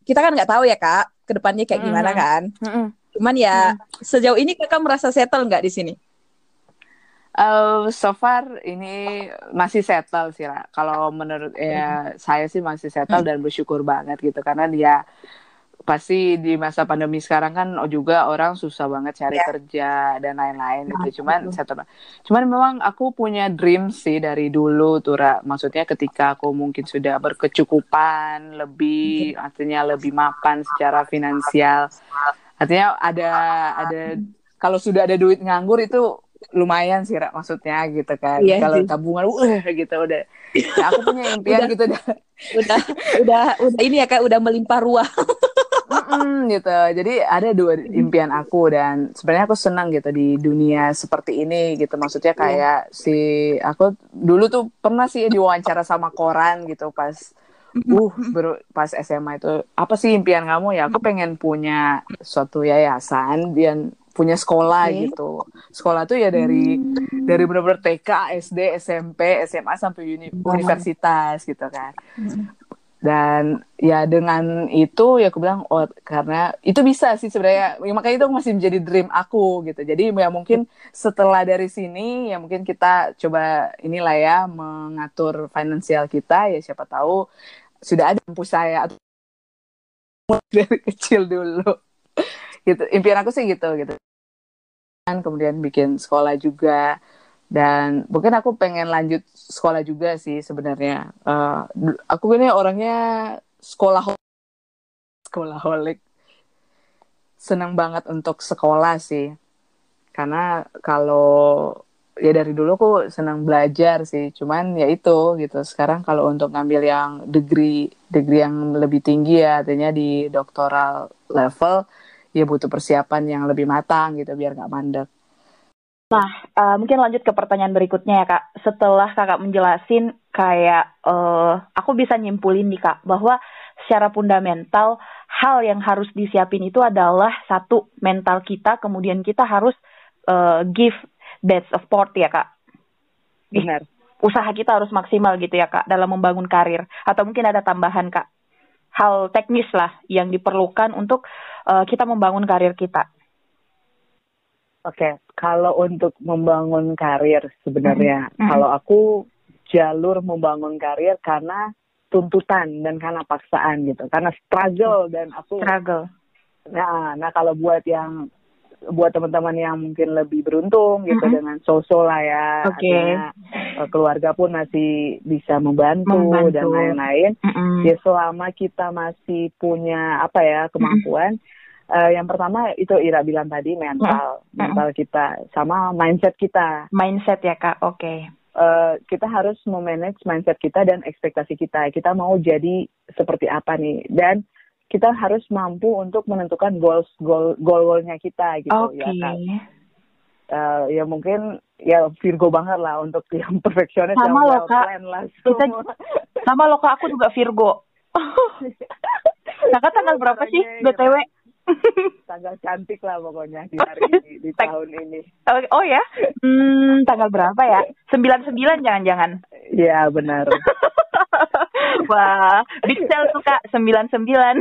kita kan nggak tahu ya Kak, ke depannya kayak gimana mm -hmm. kan. Mm -hmm. Cuman ya mm. sejauh ini Kakak merasa settle nggak di sini? Uh, so far ini masih settle sih lah. Kalau menurut ya hmm. saya sih masih settle hmm. dan bersyukur banget gitu karena dia pasti di masa pandemi sekarang kan juga orang susah banget cari yeah. kerja dan lain-lain nah, gitu. Cuman settle. Cuman memang aku punya dream sih dari dulu tuh Ra. Maksudnya ketika aku mungkin sudah berkecukupan, lebih hmm. artinya lebih mapan secara finansial. Artinya ada ada kalau sudah ada duit nganggur itu lumayan sih Ra, maksudnya gitu kan. Iya kalau tabungan uh gitu udah. Nah, aku punya impian udah, gitu udah udah udah udah ini ya kak udah melimpah ruah. Mm gitu. Jadi ada dua impian aku dan sebenarnya aku senang gitu di dunia seperti ini gitu. Maksudnya iya. kayak yeah. si aku dulu tuh pernah sih diwawancara sama koran gitu pas uh baru pas SMA itu apa sih impian kamu? Ya aku pengen punya suatu yayasan dan punya sekolah okay. gitu. Sekolah tuh ya dari hmm. dari benar-benar TK, SD, SMP, SMA sampai uni wow. universitas gitu kan. Hmm. Dan ya dengan itu ya aku bilang oh karena itu bisa sih sebenarnya ya, makanya itu masih menjadi dream aku gitu. Jadi ya mungkin setelah dari sini ya mungkin kita coba inilah ya mengatur finansial kita ya siapa tahu sudah ada mampu saya atau dari kecil dulu gitu. Impian aku sih gitu gitu. Kemudian bikin sekolah juga. Dan mungkin aku pengen lanjut sekolah juga sih sebenarnya. Uh, aku ini orangnya sekolah sekolah holik senang banget untuk sekolah sih. Karena kalau ya dari dulu aku senang belajar sih. Cuman ya itu gitu. Sekarang kalau untuk ngambil yang degree degree yang lebih tinggi ya artinya di doktoral level ya butuh persiapan yang lebih matang gitu biar nggak mandek. Nah, uh, mungkin lanjut ke pertanyaan berikutnya ya kak. Setelah kakak menjelasin kayak uh, aku bisa nyimpulin nih kak bahwa secara fundamental hal yang harus disiapin itu adalah satu mental kita, kemudian kita harus uh, give that support ya kak. Benar. Usaha kita harus maksimal gitu ya kak dalam membangun karir. Atau mungkin ada tambahan kak hal teknis lah yang diperlukan untuk uh, kita membangun karir kita. Oke, okay. kalau untuk membangun karir sebenarnya, mm -hmm. kalau aku jalur membangun karir karena tuntutan dan karena paksaan gitu, karena struggle dan aku struggle. Nah, nah kalau buat yang buat teman-teman yang mungkin lebih beruntung gitu mm -hmm. dengan sosok lah ya, okay. Eh, keluarga pun masih bisa membantu, membantu. dan lain-lain. Mm -hmm. Ya selama kita masih punya apa ya kemampuan. Mm -hmm Uh, yang pertama itu Ira bilang tadi mental, hmm. mental kita sama mindset kita. Mindset ya kak, oke. Okay. Uh, eh, kita harus memanage mindset kita dan ekspektasi kita. Kita mau jadi seperti apa nih? Dan kita harus mampu untuk menentukan goals goal goal goalnya kita gitu okay. ya kan. Uh, ya mungkin ya Virgo banget lah untuk yang perfeksionis sama yang loh kak. Lah, kita sama loh kak aku juga Virgo. Kakak tanggal berapa sih btw? tanggal cantik lah pokoknya di hari ini di tahun ini. Oh, oh ya? Hmm, tanggal berapa ya? Sembilan sembilan jangan-jangan. Iya benar. Wah, big sale tuh kak sembilan sembilan.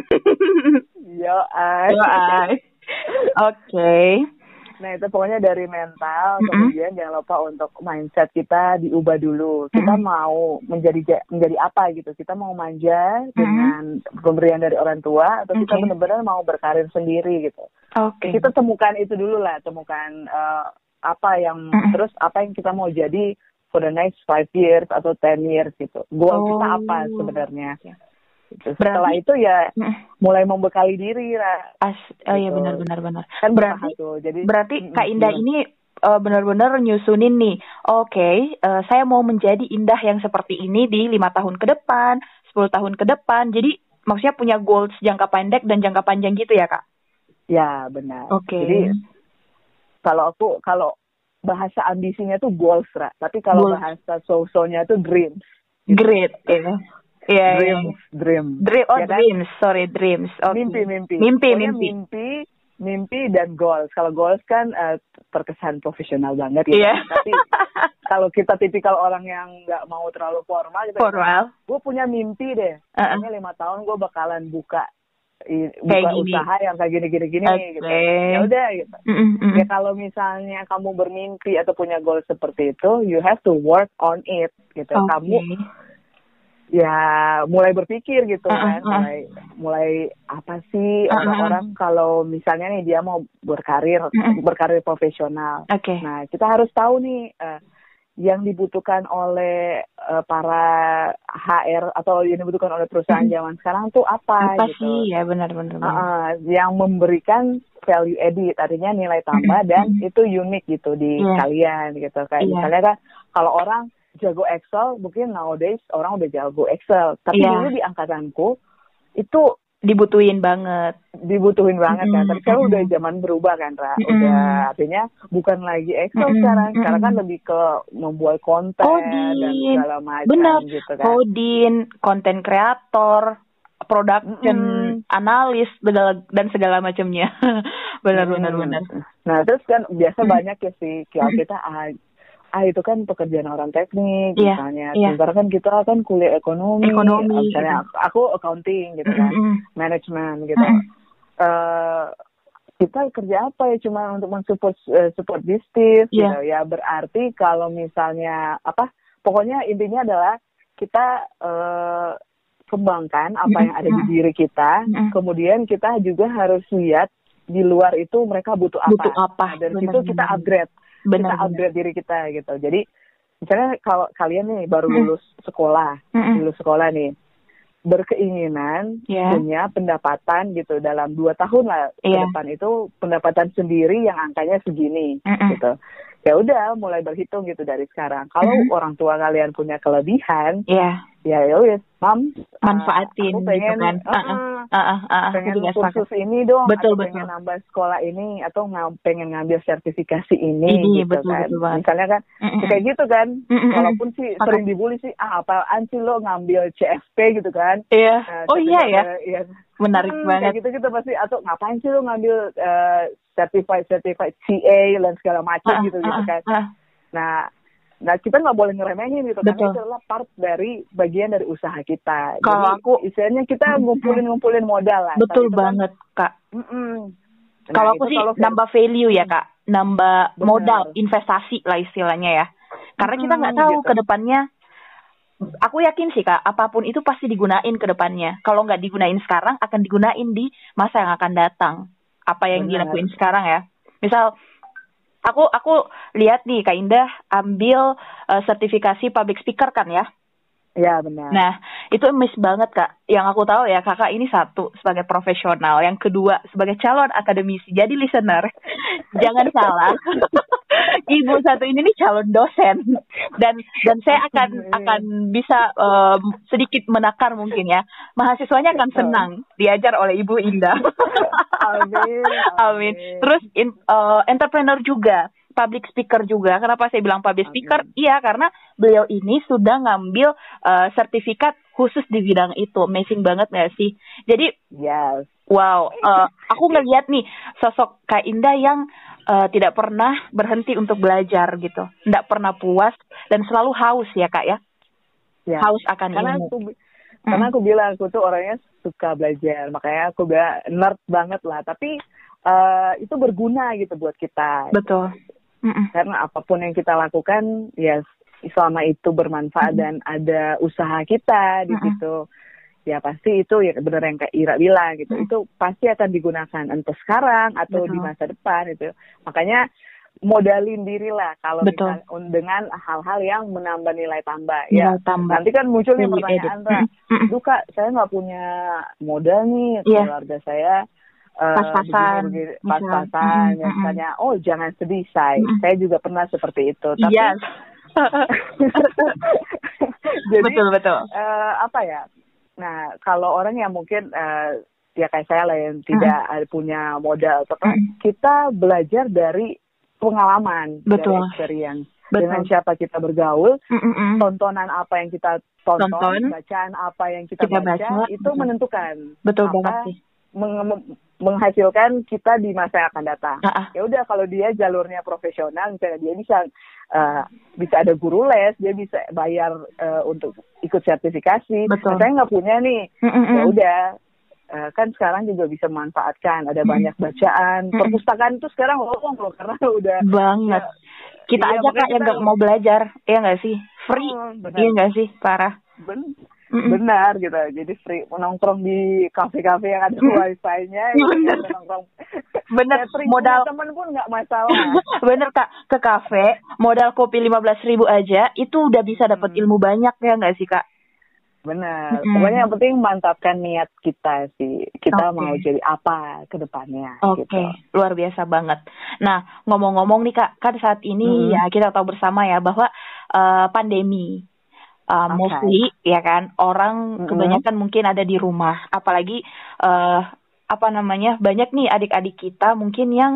Yo, ay. Yo, ay. Oke. Nah itu pokoknya dari mental, Mm-mm. kemudian jangan lupa untuk mindset kita diubah dulu. Kita mau menjadi ja- menjadi apa gitu? Kita mau manja dengan pemberian dari orang tua, atau kita Oke. benar-benar mau berkarir sendiri gitu? Oke. Kita temukan itu dulu lah, temukan eh, apa yang Mm-mm. terus apa yang kita mau jadi for the next five years atau ten years gitu. Goal kita Oh. apa sebenarnya? Gitu. Berarti- Setelah itu ya Mm. mulai membekali diri, Ra. As, oh iya Gitu. benar-benar benar. Kan Berarti tuh. Jadi berarti Kak Indah ini eh, benar-benar nyusunin nih. Oke, eh, saya mau menjadi Indah yang seperti ini di lima tahun ke depan, 10 tahun ke depan. Jadi maksudnya punya goals jangka pendek dan jangka panjang gitu ya kak? Ya benar. Oke. Jadi kalau aku kalau bahasa ambisinya tuh goals, Ra. Tapi kalau Goals. bahasa so-so-nya tuh dreams. Great, ya. Iya, iya. Dreams, dream. Dream, oh Ya kan? dreams, sorry dreams. Oke. Mimpi, mimpi. Mimpi, Pokoknya mimpi. mimpi, mimpi dan goals. Kalau goals kan eh, terkesan profesional banget ya. Iya. Tapi kalau kita tipikal orang yang nggak mau terlalu formal gitu. Formal. Gue punya mimpi deh. Uh-uh. Pokoknya lima tahun gue bakalan buka Kayak buka gini. usaha yang kayak gini gini gini Oke. gitu. Ya udah gitu. Mm-mm, mm-mm. Ya kalau misalnya kamu bermimpi atau punya goal seperti itu, you have to work on it gitu. Oke. Kamu ya mulai berpikir gitu kan, uh. mulai mulai apa sih orang-orang kalau misalnya nih dia mau berkarir Uh-uh. berkarir profesional. Oke. Nah kita harus tahu nih eh, yang dibutuhkan oleh eh, para HR atau yang dibutuhkan oleh perusahaan Mm. zaman sekarang tuh apa, Apa gitu. sih ya benar-benar. benar. Uh-uh, yang memberikan value added artinya nilai tambah Mm-hmm. dan itu unik gitu di Iya. kalian gitu kayak Iya. misalnya kan kalau orang jago Excel mungkin nowadays orang udah jago Excel tapi Iya. dulu di angkatanku itu Dibutuhin banget. dibutuhin banget kan Mm-mm, tapi sekarang udah zaman berubah kan Ra Mm-mm. udah artinya bukan lagi Excel Mm-mm, sekarang sekarang kan lebih ke membuat konten Coding. dan segala macam Benar. gitu kan Coding, konten kreator, production Mm-mm. analis segala- dan segala macamnya. Benar-benar Hmm. benar. Nah terus kan biasa Hmm. banyak ya sih kalau kita ah, ah itu kan pekerjaan orang teknik Iya, misalnya. iya. Sementara kan kita kan kuliah ekonomi. Ekonomi, Misalnya aku, aku accounting gitu kan, Mm-mm. manajemen gitu. Mm-mm. Eh, kita kerja apa ya cuma untuk mensupport eh, support bisnis gitu Iya. ya berarti kalau misalnya apa pokoknya intinya adalah kita eh, kembangkan apa yang ada di diri kita Mm-mm. kemudian kita juga harus lihat di luar itu mereka butuh apa, Butuh apa, Nah, dari benar, situ kita upgrade Benar. kita benar. upgrade diri kita gitu jadi misalnya kalau kalian nih baru lulus sekolah Mm-mm. lulus sekolah nih berkeinginan Ya. punya pendapatan gitu dalam dua tahun lah ke Iya. depan itu pendapatan sendiri yang angkanya segini Mm-mm. gitu ya udah mulai berhitung gitu dari sekarang kalau Mm. orang tua kalian punya kelebihan Iya. Ya ya wis mam uh, Manfaatin aku pengen gitu kan. uh, uh, Ah, ah, ah, aku pengen juga sepakat. kursus ini dong Betul, atau betul. pengen nambah sekolah ini atau ng- pengen ngambil sertifikasi ini Ini, gitu betul, kan betul banget. misalnya kan Mm-mm. kayak gitu kan Mm-mm. walaupun sih Sepakat. sering dibully sih ah apaan sih lo ngambil CFP gitu kan Iya. Nah, Oh iya ya. iya. Menarik Hmm, banget. kayak gitu gitu pasti atau ngapain sih lo ngambil eh, certified certified CA dan segala macam Ah, gitu ah, gitu ah, kan ah. nah nah kita nggak boleh ngeremehin gitu karena Betul. itu adalah part dari bagian dari usaha kita Kalau Jadi, aku- istilahnya kita ngumpulin ngumpulin modal lah Betul Tapi itu kan- banget, Kak. Mm-mm. Nah, kalau aku sih kalau nambah value ya kak, nambah Benar. modal investasi lah istilahnya ya. Karena kita nggak Mm-mm, tahu gitu. ke depannya. Aku yakin sih kak, apa pun itu pasti digunain ke depannya. Kalau nggak digunain sekarang, akan digunain di masa yang akan datang. Apa yang dilakuin sekarang ya. Misal, aku aku lihat nih kak Indah ambil eh, sertifikasi public speaker kan ya. ya benar Nah, itu miss banget kak. Yang aku tahu ya kakak ini satu sebagai profesional, yang kedua sebagai calon akademisi. Jadi listener, jangan salah. Ibu satu ini nih calon dosen dan dan saya akan akan bisa em, sedikit menakar mungkin ya. Mahasiswanya akan senang diajar oleh Ibu Indah. amin Amin. Terus in, eh, entrepreneur juga, public speaker juga. Kenapa saya bilang public Amin. speaker? Iya, karena beliau ini sudah ngambil eh, sertifikat khusus di bidang itu. Amazing banget nggak sih? Jadi, yes wow, eh, aku ngeliat nih sosok Kak Indah yang eh, tidak pernah berhenti untuk belajar gitu, tidak pernah puas dan selalu haus ya Kak ya, ya. Haus akan karena ilmu. to be, karena aku bilang aku tuh orangnya suka belajar. Makanya aku bilang nerd banget lah. Tapi uh, itu berguna gitu buat kita. Betul. Karena apa pun yang kita lakukan ya selama itu bermanfaat mm -hmm. dan ada usaha kita di situ ya pasti itu ya benar yang kayak Ira bilang gitu. Hmm. itu pasti akan digunakan entah sekarang atau Betul. di masa depan itu makanya modalin diri lah kalau misalnya dengan hal-hal yang menambah nilai tambah ya. tambah. nanti kan muncul nih pertanyaan Ra, lu kak saya nggak punya modal nih. Yeah. keluarga saya uh, pas-pasan. pas-pasan ya, misalnya oh jangan sedih saya saya juga pernah seperti itu tapi yes. jadi betul betul. uh, apa ya Nah, kalau orang yang mungkin uh, ya kayak saya lah yang tidak hmm. punya modal, hmm. kita belajar dari pengalaman, Betul. dari experience. Betul. Dengan siapa kita bergaul, Mm-mm. tontonan apa yang kita tonton, Tonton. bacaan apa yang kita, kita baca, baca, itu menentukan. Betul apa banget sih. Menghasilkan kita di masa yang akan datang. Uh-uh. Ya udah kalau dia jalurnya profesional, misalnya dia bisa uh, bisa ada guru les, dia bisa bayar uh, untuk ikut sertifikasi. Betul. Saya nggak punya nih, Mm-mm. ya udah. Uh, kan sekarang juga bisa memanfaatkan ada mm. banyak bacaan mm. perpustakaan itu sekarang lowong loh karena udah banget ya, kita iya, aja kak yang nggak mau belajar ya nggak sih free oh, iya nggak sih parah ben benar gitu jadi free nongkrong di kafe-kafe yang ada wifi-nya gitu, bener nongkrong bener modal temen pun nggak masalah bener kak ke kafe modal kopi lima belas ribu aja itu udah bisa dapat hmm. ilmu banyak ya nggak sih kak Benar. Mm. Pokoknya yang penting mantapkan niat kita sih. Kita okay. mau jadi apa ke depannya. Oke, okay. gitu. luar biasa banget. Nah, ngomong-ngomong nih Kak, kan saat ini mm. ya kita tahu bersama ya bahwa uh, pandemi uh, okay. mostly ya kan orang mm-hmm. kebanyakan mungkin ada di rumah apalagi uh, apa namanya banyak nih adik-adik kita mungkin yang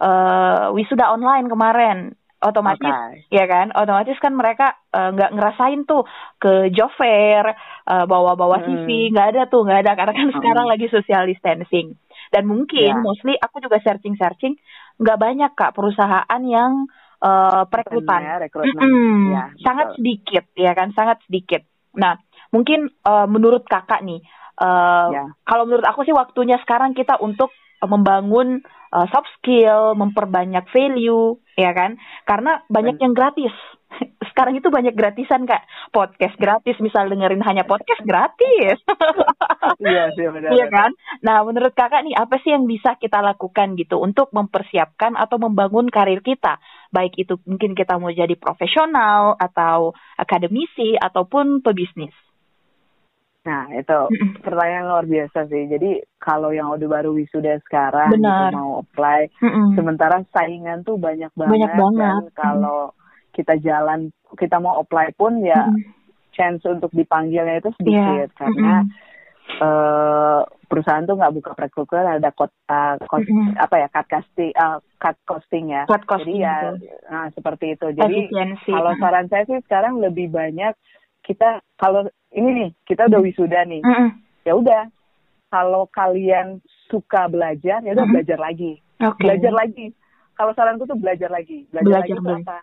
uh, wisuda online kemarin otomatis okay. ya kan otomatis kan mereka nggak uh, ngerasain tuh ke job fair uh, bawa-bawa hmm. CV nggak ada tuh nggak ada karena kan hmm. sekarang lagi social distancing dan mungkin yeah. mostly aku juga searching-searching nggak banyak kak perusahaan yang uh, perekrutan. Ya, rekrutmen. Mm -hmm. ya, sangat sedikit ya kan, sangat sedikit. Nah, mungkin uh, menurut kakak nih, uh, ya. kalau menurut aku sih waktunya sekarang kita untuk membangun uh, soft skill, memperbanyak value, ya kan? Karena banyak yang gratis. Sekarang itu banyak gratisan kak, podcast gratis, misal dengerin hanya podcast gratis. iya sih benar. Iya kan? Nah, menurut kakak nih apa sih yang bisa kita lakukan gitu untuk mempersiapkan atau membangun karir kita? Baik itu mungkin kita mau jadi profesional atau akademisi ataupun pebisnis. Nah, itu pertanyaan luar biasa sih. Jadi, kalau yang udah baru wisuda sekarang gitu, mau apply, mm -mm. sementara saingan tuh banyak banget. Banyak banget. Dan kalau mm. Kita jalan, kita mau apply pun ya mm. chance untuk dipanggilnya itu sedikit yeah. karena mm -hmm. uh, perusahaan tuh nggak buka rekrutmen ada kot, uh, kot mm -hmm. apa ya cut costing uh, cut costing ya. Cut costing. Jadi ya, nah seperti itu. Jadi kalau saran saya sih sekarang lebih banyak kita kalau ini nih kita udah wisuda nih mm -hmm. ya udah kalau kalian suka belajar ya udah mm -hmm. belajar lagi okay. belajar lagi kalau saranku tuh belajar lagi belajar, belajar lagi apa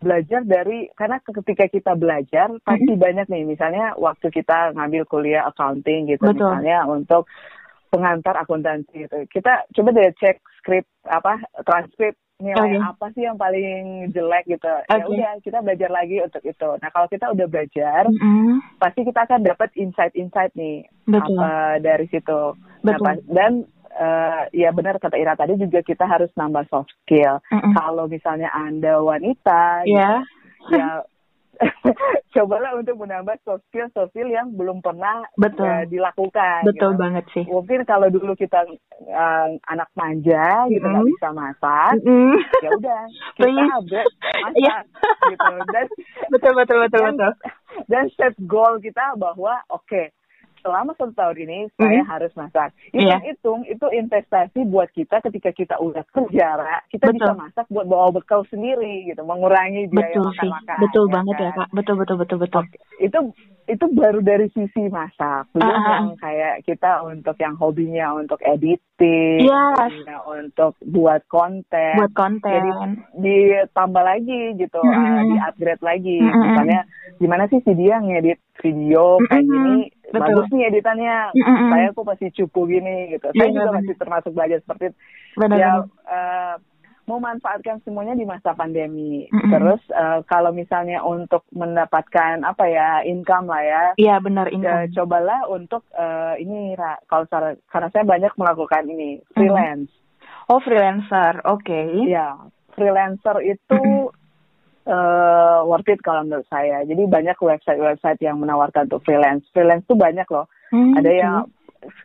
belajar dari karena ketika kita belajar pasti mm -hmm. banyak nih misalnya waktu kita ngambil kuliah accounting gitu Betul. misalnya untuk pengantar akuntansi gitu kita coba deh cek skrip apa transkrip nilai okay. apa sih yang paling jelek gitu okay. ya udah kita belajar lagi untuk itu nah kalau kita udah belajar mm -hmm. pasti kita akan dapat insight-insight nih Betul. apa dari situ nah, Betul. Nah, dan uh, ya benar kata Ira tadi juga kita harus nambah soft skill mm -hmm. kalau misalnya anda wanita yeah. gitu, ya cobalah untuk menambah soft skill soft skill yang belum pernah Betul. Uh, dilakukan. Betul gitu. banget sih. Mungkin kalau dulu kita uh, anak manja gitu nggak bisa masak, mm. ya udah kita masak yeah. gitu dan betul betul betul dan, betul. Dan set goal kita bahwa oke okay, selama satu tahun ini mm-hmm. saya harus masak. Hitung-hitung yeah. itu investasi buat kita ketika kita udah kerja, kita betul. bisa masak buat bawa bekal sendiri gitu, mengurangi biaya betul makan makan. Betul ya banget kan? ya kak, betul betul betul betul. Itu itu baru dari sisi masak, belum uh-huh. yang kayak kita untuk yang hobinya untuk editing, yes. ya, untuk buat konten, buat konten. Jadi ditambah lagi gitu, mm-hmm. uh, di upgrade lagi, mm-hmm. misalnya gimana sih si dia ngedit video kayak mm-hmm. gini Betul. bagus nih editannya Mm-mm. saya kok masih cupu gini gitu saya juga benar. masih termasuk belajar seperti itu ya eh, memanfaatkan semuanya di masa pandemi Mm-mm. terus eh, kalau misalnya untuk mendapatkan apa ya income lah ya iya benar Ya, income cobalah untuk eh, ini kalau karena saya banyak melakukan ini freelance. oh freelancer oke Ya, freelancer itu eh, worth it kalau menurut saya. Jadi banyak website-website yang menawarkan untuk freelance. Freelance tuh banyak loh. Hmm, Ada yang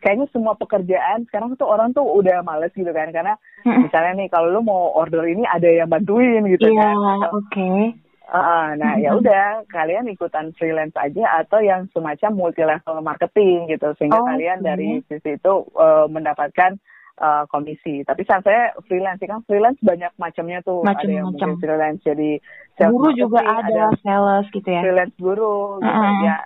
kayaknya semua pekerjaan sekarang tuh orang tuh udah males gitu kan karena misalnya nih kalau lu mau order ini ada yang bantuin gitu iya kan. oke Ah, nah ya Mhm. udah kalian ikutan freelance aja atau yang semacam multi level marketing gitu sehingga Oh, kalian oke. dari sisi itu eh, mendapatkan eh, komisi. Tapi saat saya freelance kan freelance banyak macamnya tuh. ada yang mungkin freelance jadi guru juga marketing, ada sales gitu ya freelance guru gitu Uh-uh. ya.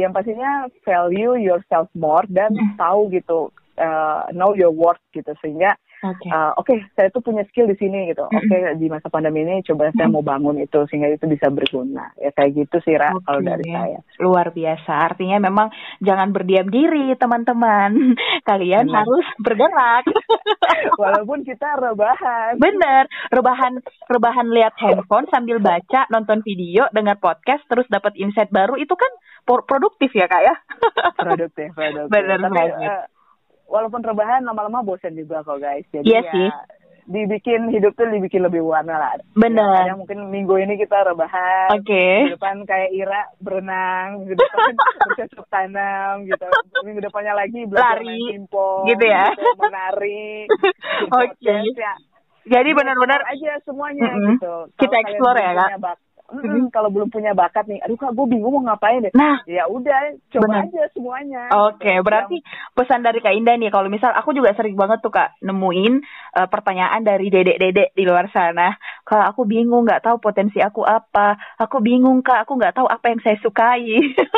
Yang pastinya value yourself more dan Mm. tahu gitu eh, know your worth gitu sehingga oke. Uh, oke saya tuh punya skill di sini gitu. Oke Mm-mm. di masa pandemi ini coba saya mau bangun itu sehingga itu bisa berguna. Ya kayak gitu sih Ra Oke. kalau dari saya. luar biasa. Artinya memang jangan berdiam diri teman-teman. Kalian harus bergerak. Walaupun kita rebahan. Bener rebahan rebahan lihat handphone sambil baca nonton video dengar podcast terus dapat insight baru itu kan produktif ya kak ya? Produktif produktif. Benar tapi banget. uh, walaupun rebahan lama-lama bosan juga kok guys jadi Iya ya sih. dibikin hidup tuh dibikin lebih warna lah Benar. Ya, mungkin minggu ini kita rebahan oke minggu depan kayak Ira berenang, minggu depan bercocok tanam gitu. Minggu depannya lagi belajar Lari, gitu ya. menari, gitu. Oke. Dance, ya. jadi benar-benar aja semuanya Mm-mm. gitu. Kita Kalau kalian explore ya, Kak? Mm-mm, kalau belum punya bakat nih, aduh kak gue bingung mau ngapain deh. nah Ya udah, coba Benar. aja semuanya. Oke, gitu. berarti pesan dari Kak Indah nih, kalau misal aku juga sering banget tuh Kak nemuin eh, pertanyaan dari dedek-dedek di luar sana. Kak, aku bingung nggak tahu potensi aku apa. Aku bingung Kak, aku nggak tahu apa yang saya sukai.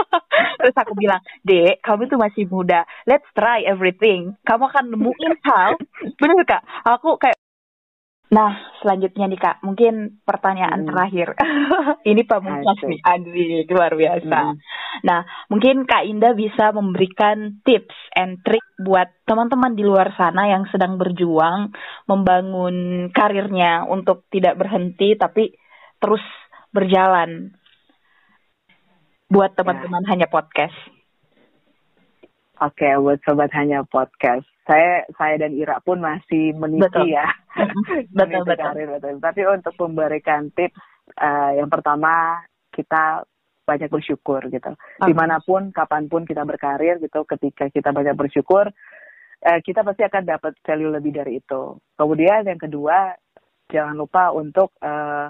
Terus aku bilang, Dek, kamu tuh masih muda. Let's try everything. Kamu akan nemuin hal. Bener Kak? Aku kayak Nah, selanjutnya nih Kak, mungkin pertanyaan Hmm. terakhir. Ini pamungkas nih, Andri, luar biasa. Mm. Nah, mungkin Kak Indah bisa memberikan tips and trick buat teman-teman di luar sana yang sedang berjuang membangun karirnya untuk tidak berhenti tapi terus berjalan. Buat teman-teman hanya podcast. Oke, buat sobat hanya podcast. Saya saya dan Ira pun masih meniti Betul. ya. Betul, meniti betul. karir, betul. Tapi untuk memberikan tips, eh, yang pertama kita banyak bersyukur gitu. Di mana pun, kapan pun kita berkarir gitu, ketika kita banyak bersyukur, eh, kita pasti akan dapat value lebih dari itu. Kemudian yang kedua, jangan lupa untuk eh,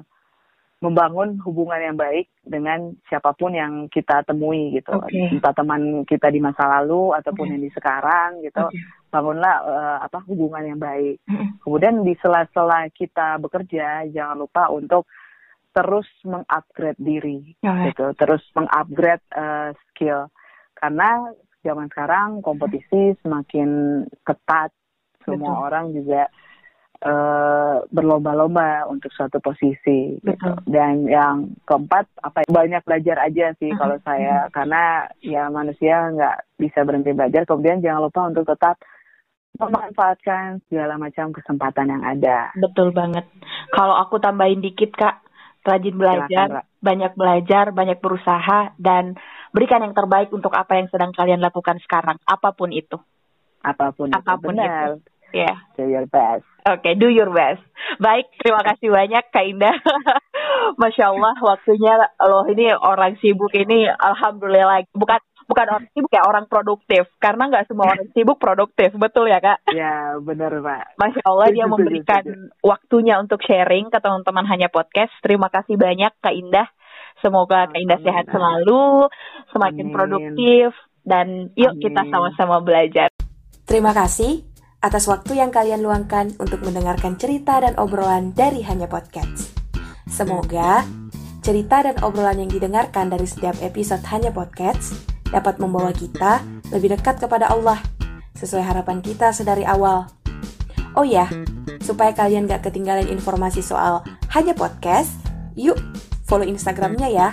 membangun hubungan yang baik dengan siapa pun yang kita temui gitu. Oke. Entah teman kita di masa lalu ataupun Oke. yang di sekarang gitu. Oke. Bangunlah eh, apa hubungan yang baik. Kemudian di sela-sela kita bekerja, jangan lupa untuk terus mengupgrade diri, Oke. gitu. Terus mengupgrade eh, skill. Karena zaman sekarang kompetisi semakin ketat, semua Betul. orang juga eh, berlomba-lomba untuk suatu posisi. Gitu. Betul. Dan yang keempat, apa ya, banyak belajar aja sih Mhm. kalau saya, karena ya manusia nggak bisa berhenti belajar. Kemudian jangan lupa untuk tetap memanfaatkan segala macam kesempatan yang ada. Betul banget. Kalau aku tambahin dikit Kak, rajin belajar, banyak belajar, banyak berusaha dan berikan yang terbaik untuk apa yang sedang kalian lakukan sekarang, apa pun itu. Apa pun, Apa pun itu benar. Ya. Do your best. Oke, do your best. Baik, terima kasih banyak Kak Indah. Masya Allah, waktunya loh ini orang sibuk ini, alhamdulillah bukan bukan orang sibuk ya orang produktif karena nggak semua orang sibuk produktif, betul ya Kak? Ya benar Pak. Masya Allah dia memberikan waktunya untuk sharing ke teman-teman hanya podcast. Terima kasih banyak Kak Indah. Semoga Kak Indah sehat selalu, semakin Amin. produktif dan yuk kita sama-sama belajar. Terima kasih atas waktu yang kalian luangkan untuk mendengarkan cerita dan obrolan dari Hanya Podcast. Semoga cerita dan obrolan yang didengarkan dari setiap episode Hanya Podcast dapat membawa kita lebih dekat kepada Allah, sesuai harapan kita sedari awal. Oh ya, supaya kalian gak ketinggalan informasi soal Hanya Podcast, yuk follow Instagramnya ya,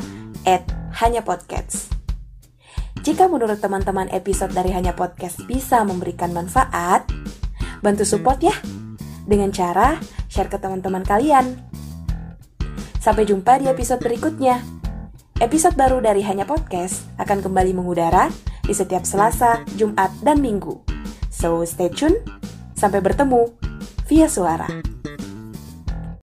at Hanya Podcast. Jika menurut teman-teman episode dari Hanya Podcast bisa memberikan manfaat, bantu support ya dengan cara share ke teman-teman kalian. Sampai jumpa di episode berikutnya. Episode baru dari Hanya Podcast akan kembali mengudara di setiap Selasa, Jumat, dan Minggu. So stay tune, sampai bertemu via suara.